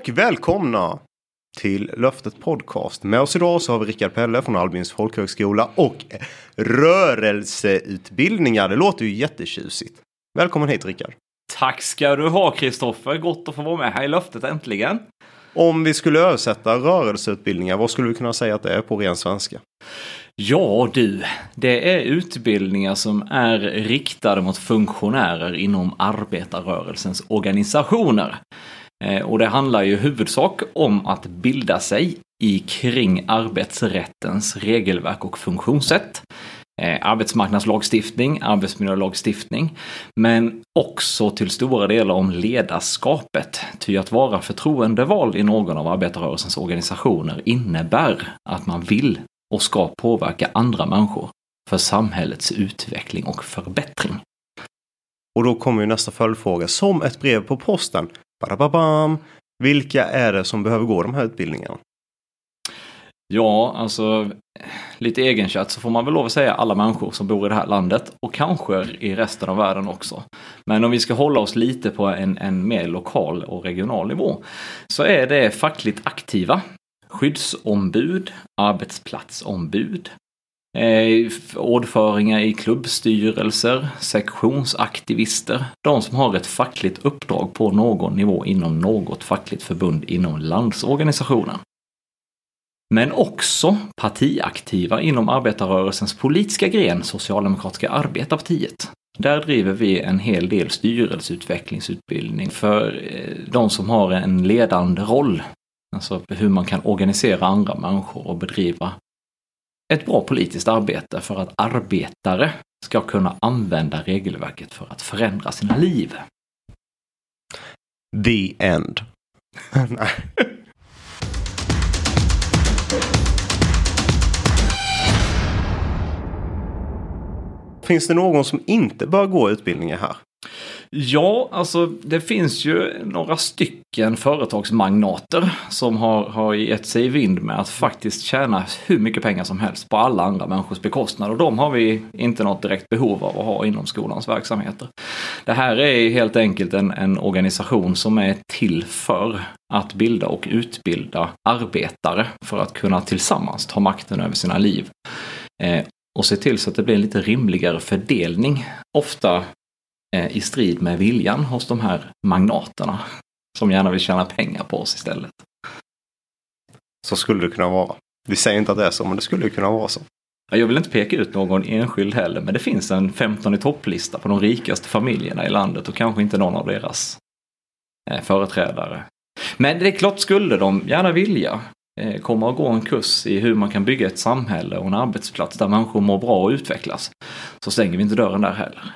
och välkomna till Löftet Podcast. Med oss idag så har vi Rickard Pelle från Albins folkhögskola och rörelseutbildningar. Det låter ju jättetjusigt. Välkommen hit Rickard. Tack ska du ha Kristoffer. Gott att få vara med här i Löftet äntligen. Om vi skulle översätta rörelseutbildningar, vad skulle vi kunna säga att det är på ren svenska? Ja du, det är utbildningar som är riktade mot funktionärer inom arbetarrörelsens organisationer. Eh, och det handlar ju huvudsak om att bilda sig i kring arbetsrättens regelverk och funktionssätt. Eh, arbetsmarknadslagstiftning, arbetsmiljölagstiftning, men också till stora delar om ledarskapet. Ty att vara förtroendevald i någon av arbetarrörelsens organisationer innebär att man vill och ska påverka andra människor för samhällets utveckling och förbättring. Och då kommer ju nästa följdfråga som ett brev på posten. Badababam. Vilka är det som behöver gå de här utbildningarna? Ja, alltså lite egenkött så får man väl lov att säga alla människor som bor i det här landet och kanske i resten av världen också. Men om vi ska hålla oss lite på en, en mer lokal och regional nivå så är det fackligt aktiva, skyddsombud, arbetsplatsombud, eh, ordföringar i klubbstyrelser, sektionsaktivister, de som har ett fackligt uppdrag på någon nivå inom något fackligt förbund inom landsorganisationen. Men också partiaktiva inom arbetarrörelsens politiska gren, Socialdemokratiska arbetarpartiet. Där driver vi en hel del styrelseutvecklingsutbildning för eh, de som har en ledande roll. Alltså hur man kan organisera andra människor och bedriva ett bra politiskt arbete för att arbetare ska kunna använda regelverket för att förändra sina liv. The end. Finns det någon som inte bör gå utbildningar här? Ja, alltså det finns ju några stycken företagsmagnater som har, har gett sig i vind med att faktiskt tjäna hur mycket pengar som helst på alla andra människors bekostnad. Och de har vi inte något direkt behov av att ha inom skolans verksamheter. Det här är helt enkelt en, en organisation som är till för att bilda och utbilda arbetare för att kunna tillsammans ta makten över sina liv. Eh, och se till så att det blir en lite rimligare fördelning. Ofta i strid med viljan hos de här magnaterna som gärna vill tjäna pengar på oss istället. Så skulle det kunna vara. Vi säger inte att det är så, men det skulle kunna vara så. Jag vill inte peka ut någon enskild heller, men det finns en 15 i topplista på de rikaste familjerna i landet och kanske inte någon av deras eh, företrädare. Men det är klart, skulle de gärna vilja eh, komma och gå en kurs i hur man kan bygga ett samhälle och en arbetsplats där människor mår bra och utvecklas, så stänger vi inte dörren där heller.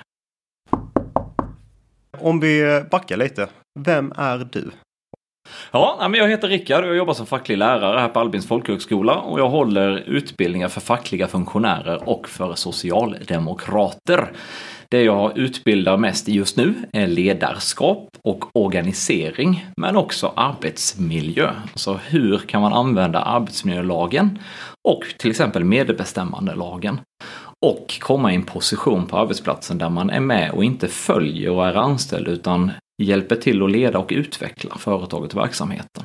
Om vi backar lite. Vem är du? Ja, men jag heter Rickard och jag jobbar som facklig lärare här på Albins folkhögskola och jag håller utbildningar för fackliga funktionärer och för socialdemokrater. Det jag utbildar mest just nu är ledarskap och organisering, men också arbetsmiljö. Alltså hur kan man använda arbetsmiljölagen och till exempel medbestämmandelagen och komma i en position på arbetsplatsen där man är med och inte följer och är anställd utan hjälper till att leda och utveckla företaget och verksamheten.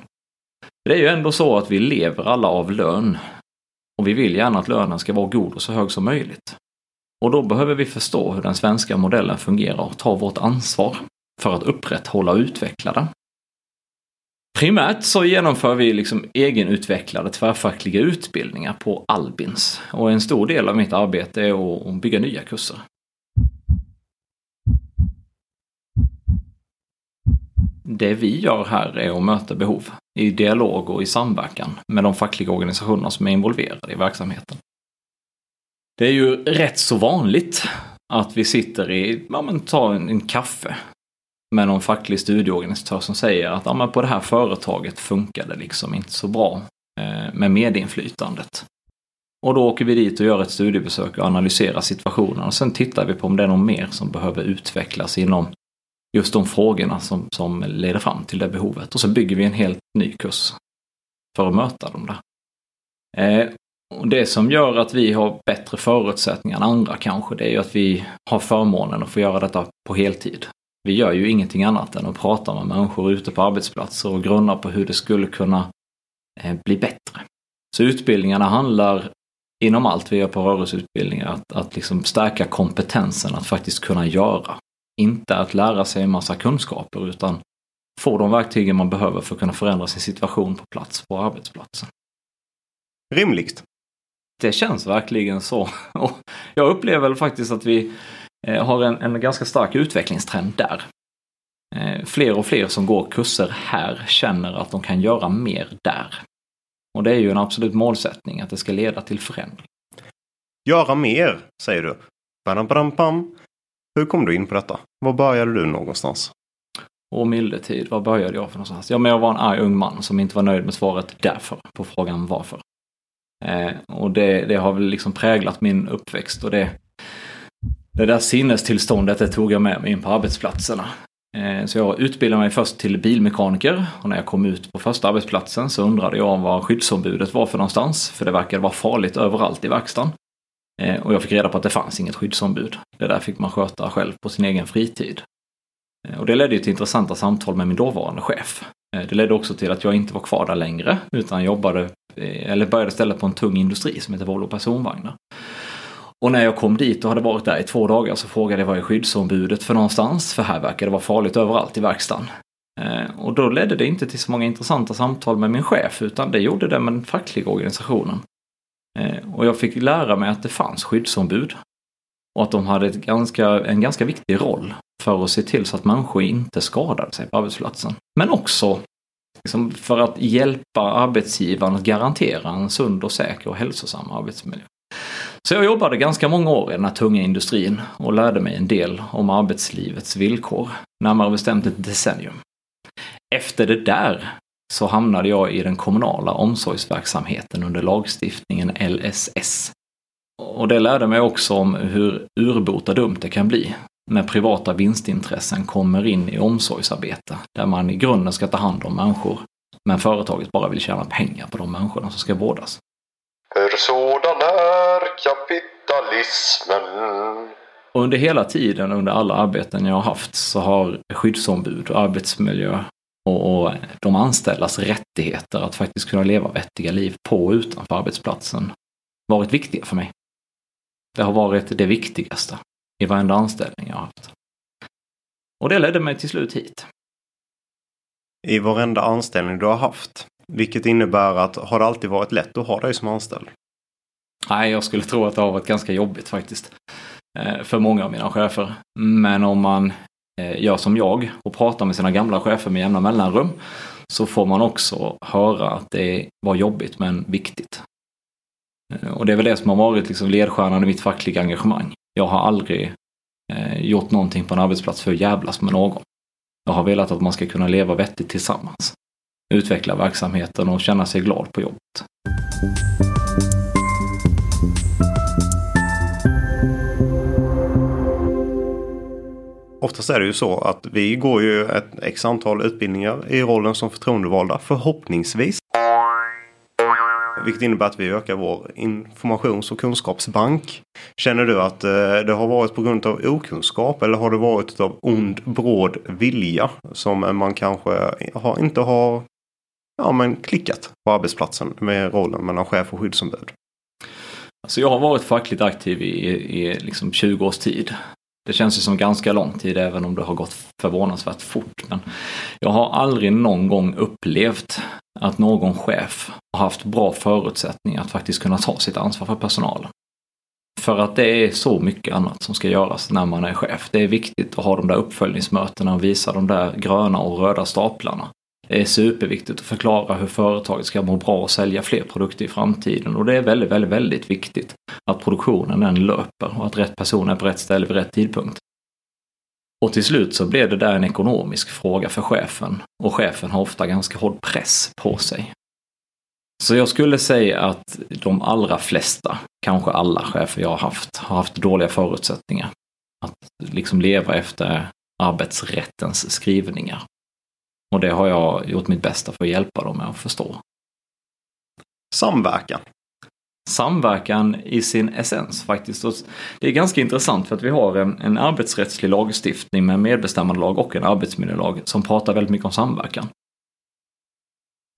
Det är ju ändå så att vi lever alla av lön och vi vill gärna att lönen ska vara god och så hög som möjligt. Och då behöver vi förstå hur den svenska modellen fungerar och ta vårt ansvar för att upprätthålla och utveckla den. Primärt så genomför vi liksom egenutvecklade tvärfackliga utbildningar på Albins och en stor del av mitt arbete är att bygga nya kurser. Det vi gör här är att möta behov i dialog och i samverkan med de fackliga organisationer som är involverade i verksamheten. Det är ju rätt så vanligt att vi sitter i, ja men ta en, en kaffe med någon facklig studieorganisatör som säger att ja, men på det här företaget funkar det liksom inte så bra eh, med medinflytandet. Och då åker vi dit och gör ett studiebesök och analyserar situationen och sen tittar vi på om det är något mer som behöver utvecklas inom just de frågorna som, som leder fram till det behovet. Och så bygger vi en helt ny kurs för att möta dem där. Eh, och det som gör att vi har bättre förutsättningar än andra kanske, det är ju att vi har förmånen att få göra detta på heltid vi gör ju ingenting annat än att prata med människor ute på arbetsplatser och grunna på hur det skulle kunna eh, bli bättre. Så utbildningarna handlar inom allt vi gör på rörelseutbildningar att, att liksom stärka kompetensen att faktiskt kunna göra. Inte att lära sig en massa kunskaper utan få de verktygen man behöver för att kunna förändra sin situation på plats på arbetsplatsen. Rimligt. Det känns verkligen så. Och jag upplever väl faktiskt att vi har en, en ganska stark utvecklingstrend där. Eh, fler och fler som går kurser här känner att de kan göra mer där. Och det är ju en absolut målsättning att det ska leda till förändring. Göra mer, säger du. Badam, badam, bam. Hur kom du in på detta? Var började du någonstans? Och mildetid, var började jag för någonstans? Ja, men jag var en arg ung man som inte var nöjd med svaret därför på frågan varför. Eh, och det, det, har väl liksom präglat min uppväxt och det, det där sinnestillståndet det tog jag med mig in på arbetsplatserna. Eh, så jag utbildade mig först till bilmekaniker och när jag kom ut på första arbetsplatsen så undrade jag vad skyddsombudet var för någonstans. För det verkade vara farligt överallt i verkstaden. Eh, och jag fick reda på att det fanns inget skyddsombud. Det där fick man sköta själv på sin egen fritid. Eh, och det ledde till intressanta samtal med min dåvarande chef. Det ledde också till att jag inte var kvar där längre utan jobbade, eller började istället på en tung industri som heter Volvo Personvagnar. Och när jag kom dit och hade varit där i två dagar så frågade jag vad är skyddsombudet för någonstans? För här verkar det vara farligt överallt i verkstaden. Eh, och då ledde det inte till så många intressanta samtal med min chef utan det gjorde det med den fackliga organisationen. Eh, och jag fick lära mig att det fanns skyddsombud. Och att de hade ett ganska, en ganska viktig roll för att se till så att människor inte skadade sig på arbetsplatsen. Men också liksom för att hjälpa arbetsgivaren att garantera en sund och säker och hälsosam arbetsmiljö. Så jag jobbade ganska många år i den här tunga industrin och lärde mig en del om arbetslivets villkor. Närmare bestämt ett decennium. Efter det där så hamnade jag i den kommunala omsorgsverksamheten under lagstiftningen LSS. Och det lärde mig också om hur urbota dumt det kan bli när privata vinstintressen kommer in i omsorgsarbete där man i grunden ska ta hand om människor men företaget bara vill tjäna pengar på de människorna som ska vårdas. För sådan är kapitalismen. Och under hela tiden, under alla arbeten jag har haft, så har skyddsombud, arbetsmiljö och, och de anställdas rättigheter att faktiskt kunna leva vettiga liv på och utanför arbetsplatsen varit viktiga för mig. Det har varit det viktigaste i varenda anställning jag har haft. Och det ledde mig till slut hit. I varenda anställning du har haft, vilket innebär att har det alltid varit lätt att ha dig som anställd? Nej, jag skulle tro att det har varit ganska jobbigt faktiskt. Eh, för många av mina chefer. Men om man eh, gör som jag och pratar med sina gamla chefer med jämna mellanrum så får man också höra att det var jobbigt men viktigt. Eh, och det är väl det som har varit liksom ledstjärnan i mitt fackliga engagemang. Jag har aldrig gjort någonting på en arbetsplats för att jävlas med någon. Jag har velat att man ska kunna leva vettigt tillsammans utveckla verksamheten och känna sig glad på jobbet. Oftast är det ju så att vi går ju ett x antal utbildningar i rollen som förtroendevalda förhoppningsvis. Vilket innebär att vi ökar vår informations och kunskapsbank. Känner du att eh, det har varit på grund av okunskap eller har det varit av ond bråd vilja som man kanske inte har ja, men klickat på arbetsplatsen med rollen mellan chef och skyddsombud? Alltså jag har varit fackligt aktiv i, i liksom 20 års tid. Det känns ju som ganska lång tid även om det har gått förvånansvärt fort. Men jag har aldrig någon gång upplevt att någon chef har haft bra förutsättningar att faktiskt kunna ta sitt ansvar för personalen. För att det är så mycket annat som ska göras när man är chef. Det är viktigt att ha de där uppföljningsmötena och visa de där gröna och röda staplarna. Det är superviktigt att förklara hur företaget ska må bra och sälja fler produkter i framtiden. Och det är väldigt, väldigt, väldigt viktigt att produktionen den löper och att rätt person är på rätt ställe vid rätt tidpunkt. Och till slut så blev det där en ekonomisk fråga för chefen och chefen har ofta ganska hård press på sig. Så jag skulle säga att de allra flesta, kanske alla chefer jag har haft, har haft dåliga förutsättningar att liksom leva efter arbetsrättens skrivningar. Och det har jag gjort mitt bästa för att hjälpa dem med att förstå. Samverkan. samverkan i sin essens faktiskt. Och det är ganska intressant för att vi har en, en arbetsrättslig lagstiftning med medbestämmandelag och en arbetsmiljölag som pratar väldigt mycket om samverkan.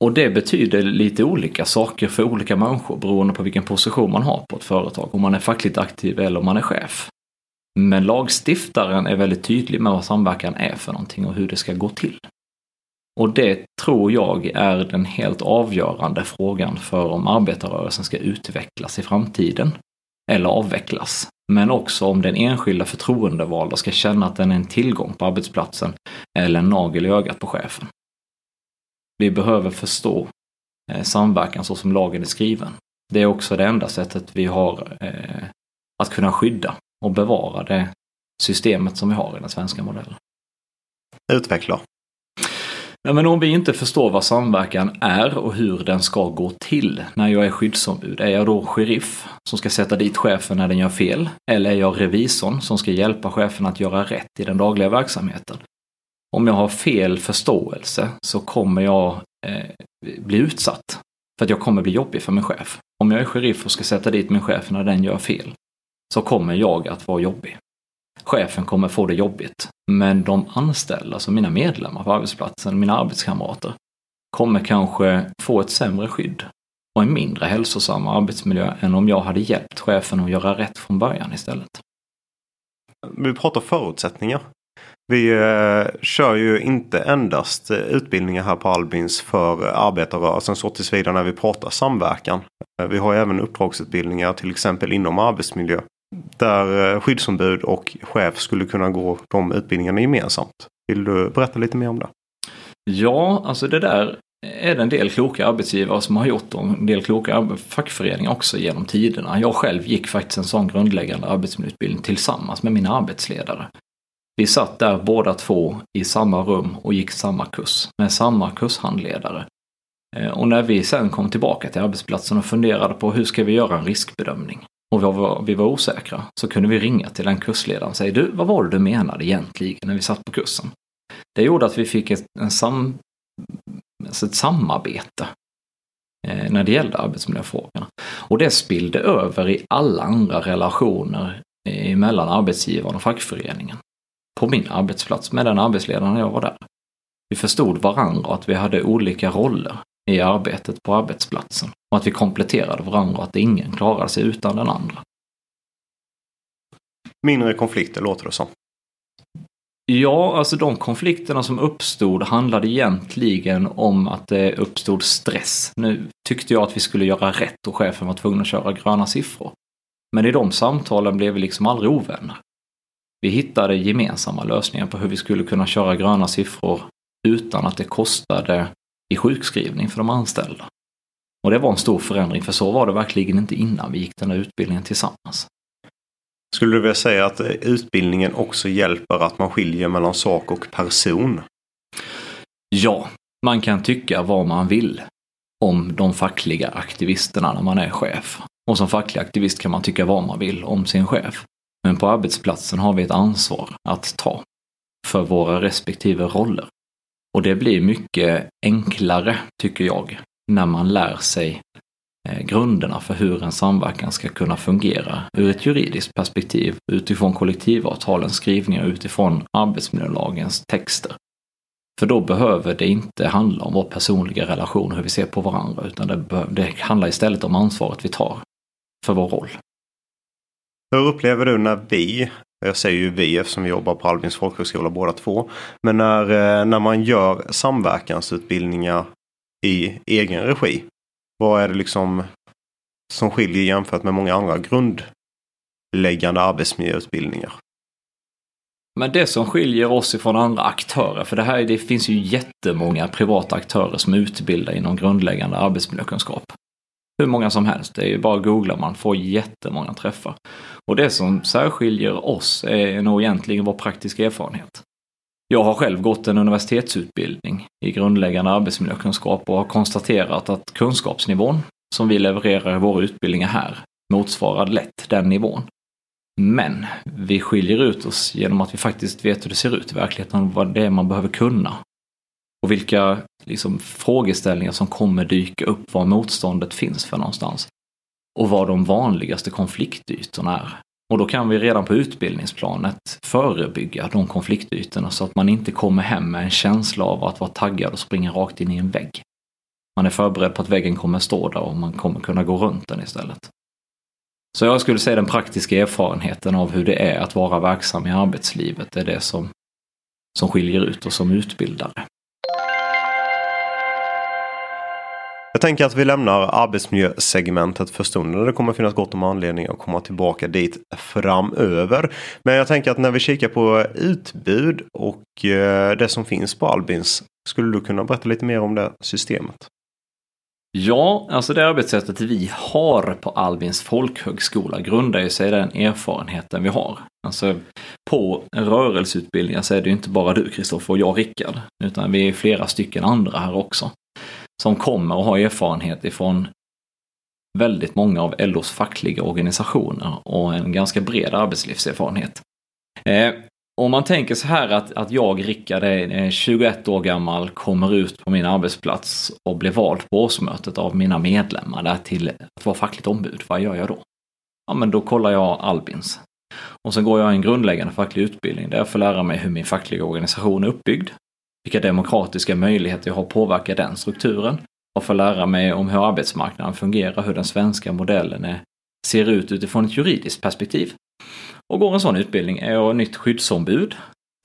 Och det betyder lite olika saker för olika människor beroende på vilken position man har på ett företag. Om man är fackligt aktiv eller om man är chef. Men lagstiftaren är väldigt tydlig med vad samverkan är för någonting och hur det ska gå till. Och det tror jag är den helt avgörande frågan för om arbetarrörelsen ska utvecklas i framtiden eller avvecklas. Men också om den enskilda förtroendevalda ska känna att den är en tillgång på arbetsplatsen eller en nagel i ögat på chefen. Vi behöver förstå eh, samverkan så som lagen är skriven. Det är också det enda sättet vi har eh, att kunna skydda och bevara det systemet som vi har i den svenska modellen. Utveckla. Ja, men om vi inte förstår vad samverkan är och hur den ska gå till när jag är skyddsombud, är jag då sheriff som ska sätta dit chefen när den gör fel? Eller är jag revisorn som ska hjälpa chefen att göra rätt i den dagliga verksamheten? Om jag har fel förståelse så kommer jag eh, bli utsatt. För att jag kommer bli jobbig för min chef. Om jag är sheriff och ska sätta dit min chef när den gör fel, så kommer jag att vara jobbig. Chefen kommer få det jobbigt. Men de anställda, alltså mina medlemmar på arbetsplatsen, mina arbetskamrater, kommer kanske få ett sämre skydd och en mindre hälsosam arbetsmiljö än om jag hade hjälpt chefen att göra rätt från början istället. Vi pratar förutsättningar. Vi eh, kör ju inte endast eh, utbildningar här på Albins för arbetarrörelsen så tillsvida när vi pratar samverkan. Eh, vi har även uppdragsutbildningar till exempel inom arbetsmiljö. Där eh, skyddsombud och chef skulle kunna gå de utbildningarna gemensamt. Vill du berätta lite mer om det? Ja, alltså det där är det en del kloka arbetsgivare som har gjort och en del kloka fackföreningar också genom tiderna. Jag själv gick faktiskt en sån grundläggande arbetsmiljöutbildning tillsammans med mina arbetsledare. Vi satt där båda två i samma rum och gick samma kurs med samma kurshandledare. Eh, och när vi sen kom tillbaka till arbetsplatsen och funderade på hur ska vi göra en riskbedömning och vi var, vi var osäkra så kunde vi ringa till den kursledaren och säga du, vad var det du menade egentligen när vi satt på kursen? Det gjorde att vi fick ett, en sam, alltså ett samarbete eh, när det gällde arbetsmiljöfrågorna. Och det spillde över i alla andra relationer eh, mellan arbetsgivaren och fackföreningen på min arbetsplats med den arbetsledaren jag var där. Vi förstod varandra och att vi hade olika roller i arbetet på arbetsplatsen och att vi kompletterade varandra och att ingen klarade sig utan den andra. Mindre konflikter låter det som. Ja, alltså de konflikterna som uppstod handlade egentligen om att det uppstod stress. Nu tyckte jag att vi skulle göra rätt och chefen var tvungen att köra gröna siffror. Men i de samtalen blev vi liksom aldrig ovänner. Vi hittade gemensamma lösningar på hur vi skulle kunna köra gröna siffror utan att det kostade i sjukskrivning för de anställda. Och det var en stor förändring, för så var det verkligen inte innan vi gick den här utbildningen tillsammans. Skulle du vilja säga att utbildningen också hjälper att man skiljer mellan sak och person? Ja, man kan tycka vad man vill om de fackliga aktivisterna när man är chef. Och som facklig aktivist kan man tycka vad man vill om sin chef. Men på arbetsplatsen har vi ett ansvar att ta för våra respektive roller. Och det blir mycket enklare, tycker jag, när man lär sig eh, grunderna för hur en samverkan ska kunna fungera ur ett juridiskt perspektiv, utifrån kollektivavtalens skrivningar, utifrån arbetsmiljölagens texter. För då behöver det inte handla om vår personliga relation, hur vi ser på varandra, utan det, det handlar istället om ansvaret vi tar för vår roll. Hur upplever du när vi, jag säger ju vi eftersom vi jobbar på Albins folkhögskola båda två, men när, eh, när man gör samverkansutbildningar i egen regi. Vad är det liksom som skiljer jämfört med många andra grundläggande arbetsmiljöutbildningar? Men det som skiljer oss ifrån andra aktörer, för det här det finns ju jättemånga privata aktörer som utbildar inom grundläggande arbetsmiljökunskap hur många som helst. Det är ju bara att googla, man får jättemånga träffar. Och det som särskiljer oss är nog egentligen vår praktiska erfarenhet. Jag har själv gått en universitetsutbildning i grundläggande arbetsmiljökunskap och har konstaterat att kunskapsnivån som vi levererar i våra utbildningar här motsvarar lätt den nivån. Men vi skiljer ut oss genom att vi faktiskt vet hur det ser ut i verkligheten, vad det är man behöver kunna och vilka liksom, frågeställningar som kommer dyka upp, var motståndet finns för någonstans och vad de vanligaste konfliktytorna är. Och då kan vi redan på utbildningsplanet förebygga de konfliktytorna så att man inte kommer hem med en känsla av att vara taggad och springa rakt in i en vägg. Man är förberedd på att väggen kommer stå där och man kommer kunna gå runt den istället. Så jag skulle säga den praktiska erfarenheten av hur det är att vara verksam i arbetslivet är det som, som skiljer ut oss som utbildare. Jag tänker att vi lämnar arbetsmiljösegmentet för stunden. Det kommer finnas gott om anledning att komma tillbaka dit framöver. Men jag tänker att när vi kikar på utbud och eh, det som finns på Albins. Skulle du kunna berätta lite mer om det systemet? Ja, alltså det arbetssättet vi har på Albins folkhögskola grundar ju sig i den erfarenheten vi har. Alltså på rörelseutbildningar så är det ju inte bara du Kristoffer och jag Rickard, utan vi är flera stycken andra här också. Som kommer och har erfarenhet ifrån väldigt många av LOs fackliga organisationer och en ganska bred arbetslivserfarenhet. Eh, om man tänker så här att, att jag, Rickard, är 21 år gammal, kommer ut på min arbetsplats och blir vald på årsmötet av mina medlemmar där till att vara fackligt ombud. Vad gör jag då? Ja, men då kollar jag Albins. Och sen går jag en grundläggande facklig utbildning där jag får lära mig hur min fackliga organisation är uppbyggd, vilka demokratiska möjligheter jag har att påverka den strukturen och få lära mig om hur arbetsmarknaden fungerar, hur den svenska modellen är, ser ut utifrån ett juridiskt perspektiv. Och går en sån utbildning, är jag nytt skyddsombud,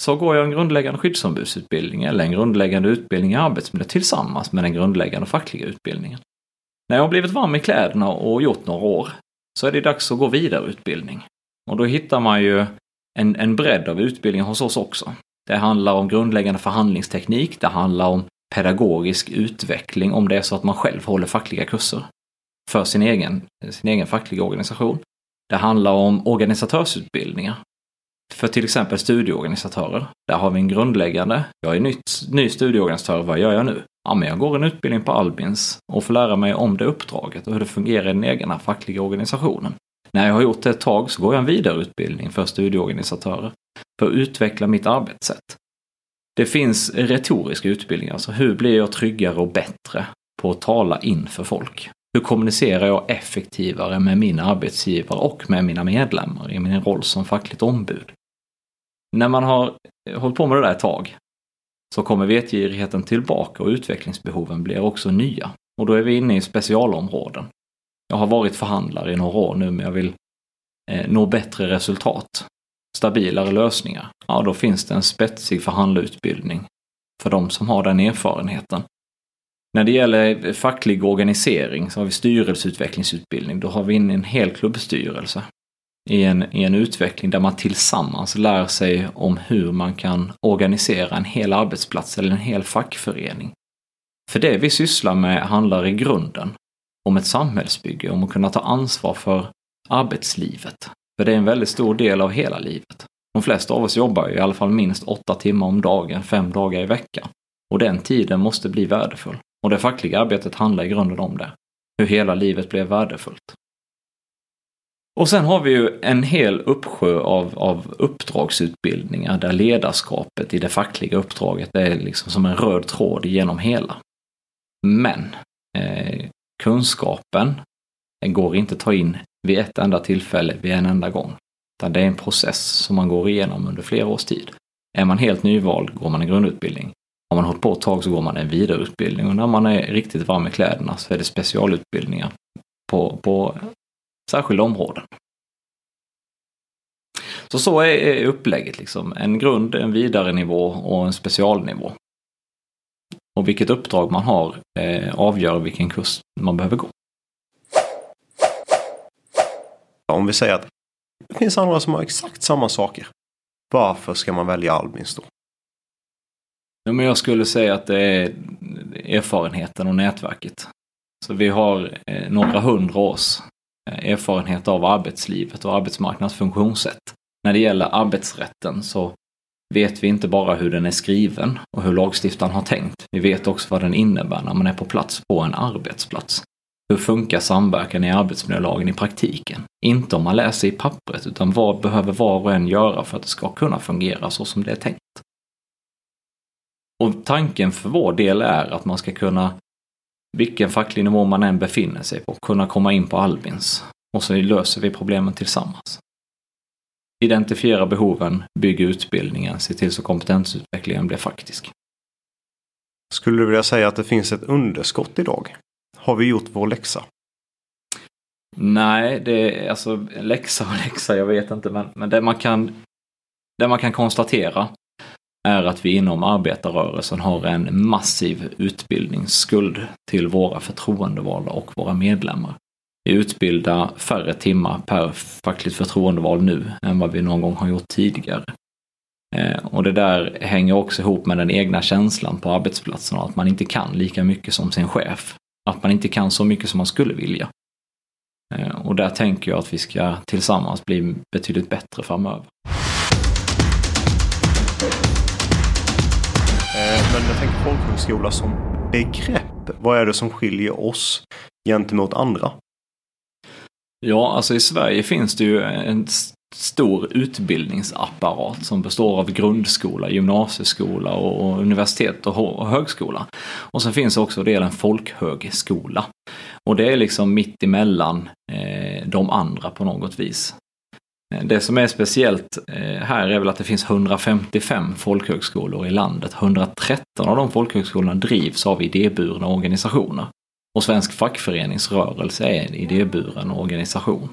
så går jag en grundläggande skyddsombudsutbildning eller en grundläggande utbildning i arbetsmiljö tillsammans med den grundläggande fackliga utbildningen. När jag har blivit varm i kläderna och gjort några år så är det dags att gå vidareutbildning. Och då hittar man ju en, en bredd av utbildningar hos oss också. Det handlar om grundläggande förhandlingsteknik, det handlar om pedagogisk utveckling om det är så att man själv håller fackliga kurser för sin egen, sin egen fackliga organisation. Det handlar om organisatörsutbildningar. För till exempel studieorganisatörer. Där har vi en grundläggande, jag är nytt, ny studieorganisatör, vad gör jag nu? Ja, men jag går en utbildning på Albins och får lära mig om det uppdraget och hur det fungerar i den egna fackliga organisationen. När jag har gjort det ett tag så går jag en vidareutbildning för studieorganisatörer för att utveckla mitt arbetssätt. Det finns retoriska utbildningar, alltså hur blir jag tryggare och bättre på att tala inför folk? Hur kommunicerar jag effektivare med min arbetsgivare och med mina medlemmar i min roll som fackligt ombud? När man har hållit på med det där ett tag så kommer vetgirigheten tillbaka och utvecklingsbehoven blir också nya. Och då är vi inne i specialområden. Jag har varit förhandlare i några år nu men jag vill eh, nå bättre resultat. Stabilare lösningar. Ja, då finns det en spetsig förhandlarutbildning för de som har den erfarenheten. När det gäller facklig organisering så har vi styrelseutvecklingsutbildning. Då har vi in en hel klubbstyrelse i en, i en utveckling där man tillsammans lär sig om hur man kan organisera en hel arbetsplats eller en hel fackförening. För det vi sysslar med handlar i grunden om ett samhällsbygge, om att kunna ta ansvar för arbetslivet. För det är en väldigt stor del av hela livet. De flesta av oss jobbar ju i alla fall minst åtta timmar om dagen, fem dagar i veckan. Och den tiden måste bli värdefull. Och det fackliga arbetet handlar i grunden om det. Hur hela livet blev värdefullt. Och sen har vi ju en hel uppsjö av, av uppdragsutbildningar där ledarskapet i det fackliga uppdraget är liksom som en röd tråd genom hela. Men eh, kunskapen går inte att ta in vid ett enda tillfälle, vid en enda gång. Utan det är en process som man går igenom under flera års tid. Är man helt nyvald går man en grundutbildning. Har man hållit på ett tag så går man en vidareutbildning och när man är riktigt varm i kläderna så är det specialutbildningar på, på särskilda områden. Så så är upplägget liksom. En grund, en vidare nivå och en specialnivå. Och vilket uppdrag man har eh, avgör vilken kurs man behöver gå. Om vi säger att det finns andra som har exakt samma saker. Varför ska man välja Albins då? Ja, men jag skulle säga att det är erfarenheten och nätverket. Så vi har eh, några hundra års eh, erfarenhet av arbetslivet och arbetsmarknadens funktionssätt. När det gäller arbetsrätten så vet vi inte bara hur den är skriven och hur lagstiftaren har tänkt. Vi vet också vad den innebär när man är på plats på en arbetsplats. Hur funkar samverkan i arbetsmiljölagen i praktiken? Inte om man läser i pappret, utan vad behöver var och en göra för att det ska kunna fungera så som det är tänkt? Och tanken för vår del är att man ska kunna vilken facklig nivå man än befinner sig på, kunna komma in på Albins. Och så löser vi problemen tillsammans. Identifiera behoven, bygga utbildningen, se till så kompetensutvecklingen blir faktisk. Skulle du vilja säga att det finns ett underskott idag? Har vi gjort vår läxa? Nej, det är alltså läxa och läxa, jag vet inte, men, men det, man kan, det man kan konstatera är att vi inom arbetarrörelsen har en massiv utbildningsskuld till våra förtroendevalda och våra medlemmar. Vi utbildar färre timmar per fackligt förtroendevald nu än vad vi någon gång har gjort tidigare. Eh, och det där hänger också ihop med den egna känslan på arbetsplatsen, att man inte kan lika mycket som sin chef. Att man inte kan så mycket som man skulle vilja. Eh, och där tänker jag att vi ska tillsammans bli betydligt bättre framöver. Eh, men jag tänker folkhögskola som begrepp. Vad är det som skiljer oss gentemot andra? Ja, alltså i Sverige finns det ju en stor utbildningsapparat som består av grundskola, gymnasieskola och universitet och högskola. Och sen finns också delen folkhögskola. Och det är liksom mitt emellan eh, de andra på något vis. Eh, det som är speciellt eh, här är väl att det finns 155 folkhögskolor i landet. 113 av de folkhögskolorna drivs av idéburna organisationer. Och Svensk fackföreningsrörelse är en idéburen organisation.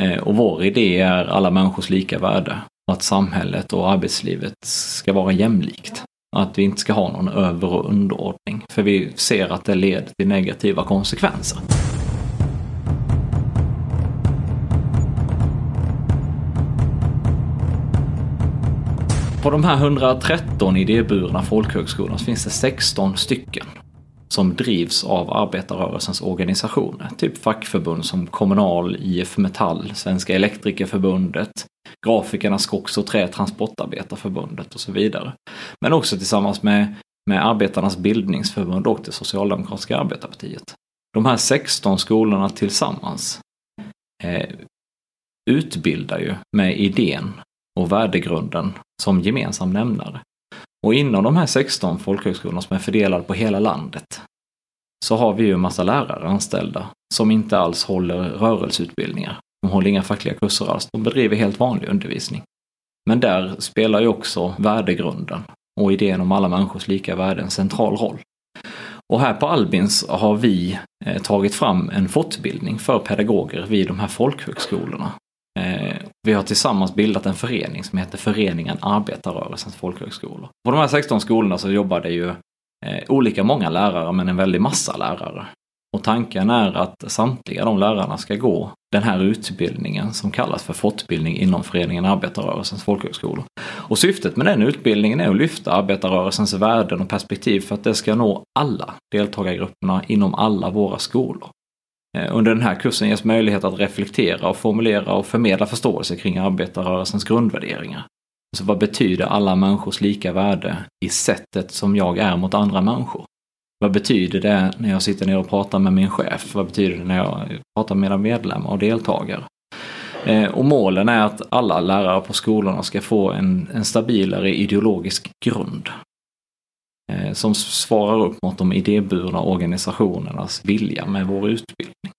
Eh, och vår idé är alla människors lika värde och att samhället och arbetslivet ska vara jämlikt. Att vi inte ska ha någon över och underordning, för vi ser att det leder till negativa konsekvenser. På de här 113 idéburna folkhögskolorna finns det 16 stycken som drivs av arbetarrörelsens organisationer. Typ fackförbund som Kommunal, IF Metall, Svenska Elektrikerförbundet, Grafikerna Skogs och Trä Transportarbetarförbundet och så vidare. Men också tillsammans med, med Arbetarnas bildningsförbund och det Socialdemokratiska arbetarpartiet. De här 16 skolorna tillsammans eh, utbildar ju med idén och värdegrunden som gemensam nämnare. Och inom de här 16 folkhögskolorna som är fördelade på hela landet så har vi ju en massa lärare anställda som inte alls håller rörelseutbildningar. De håller inga fackliga kurser alls. De bedriver helt vanlig undervisning. Men där spelar ju också värdegrunden och idén om alla människors lika värde en central roll. Och här på Albins har vi eh, tagit fram en fortbildning för pedagoger vid de här folkhögskolorna Eh, vi har tillsammans bildat en förening som heter Föreningen Arbetarrörelsens folkhögskolor. På de här 16 skolorna så jobbar det ju Eh, olika många lärare men en väldig massa lärare. Och tanken är att samtliga de lärarna ska gå den här utbildningen som kallas för fortbildning inom Föreningen Arbetarrörelsens folkhögskolor. Och syftet med den utbildningen är att lyfta arbetarrörelsens värden och perspektiv för att det ska nå alla deltagargrupperna inom alla våra skolor. Eh, under den här kursen ges möjlighet att reflektera och formulera och förmedla förståelse kring arbetarrörelsens grundvärderingar. Så vad betyder alla människors lika värde i sättet som jag är mot andra människor? Vad betyder det när jag sitter ner och pratar med min chef? Vad betyder det när jag pratar med mina medlemmar och deltagare? Eh, och målen är att alla lärare på skolorna ska få en, en stabilare ideologisk grund eh, som svarar upp mot de idéburna organisationernas vilja med vår utbildning.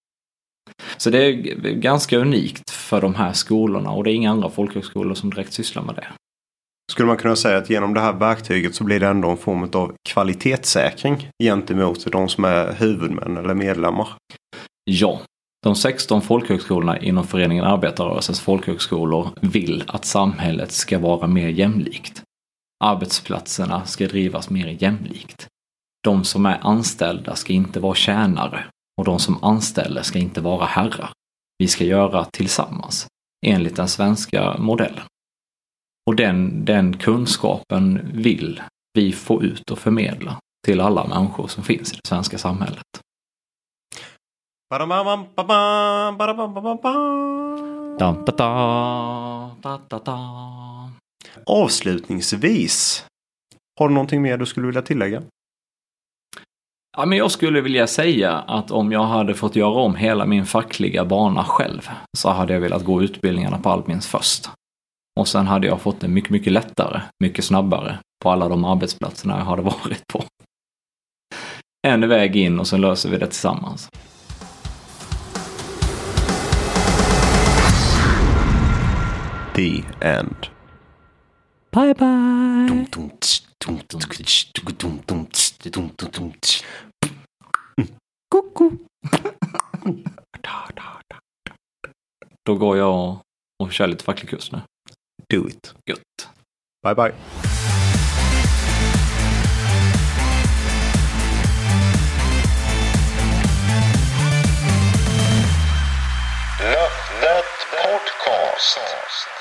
Så det är ganska unikt för de här skolorna och det är inga andra folkhögskolor som direkt sysslar med det. Skulle man kunna säga att genom det här verktyget så blir det ändå en form av kvalitetssäkring gentemot de som är huvudmän eller medlemmar? Ja, de 16 folkhögskolorna inom föreningen Arbetarrörelsens folkhögskolor vill att samhället ska vara mer jämlikt arbetsplatserna ska drivas mer jämlikt. De som är anställda ska inte vara tjänare och de som anställer ska inte vara herrar. Vi ska göra tillsammans, enligt den svenska modellen. Och den, den kunskapen vill vi få ut och förmedla till alla människor som finns i det svenska samhället. Avslutningsvis. Har du någonting mer du skulle vilja tillägga? Ja, men jag skulle vilja säga att om jag hade fått göra om hela min fackliga bana själv så hade jag velat gå utbildningarna på Albins först. Och sen hade jag fått det mycket, mycket lättare, mycket snabbare på alla de arbetsplatserna jag hade varit på. en väg in och sen löser vi det tillsammans. The end. Bye bye! Då går jag och, och kör lite facklig kurs nu. do it. Gött. Bye bye. Löfnet Podcast.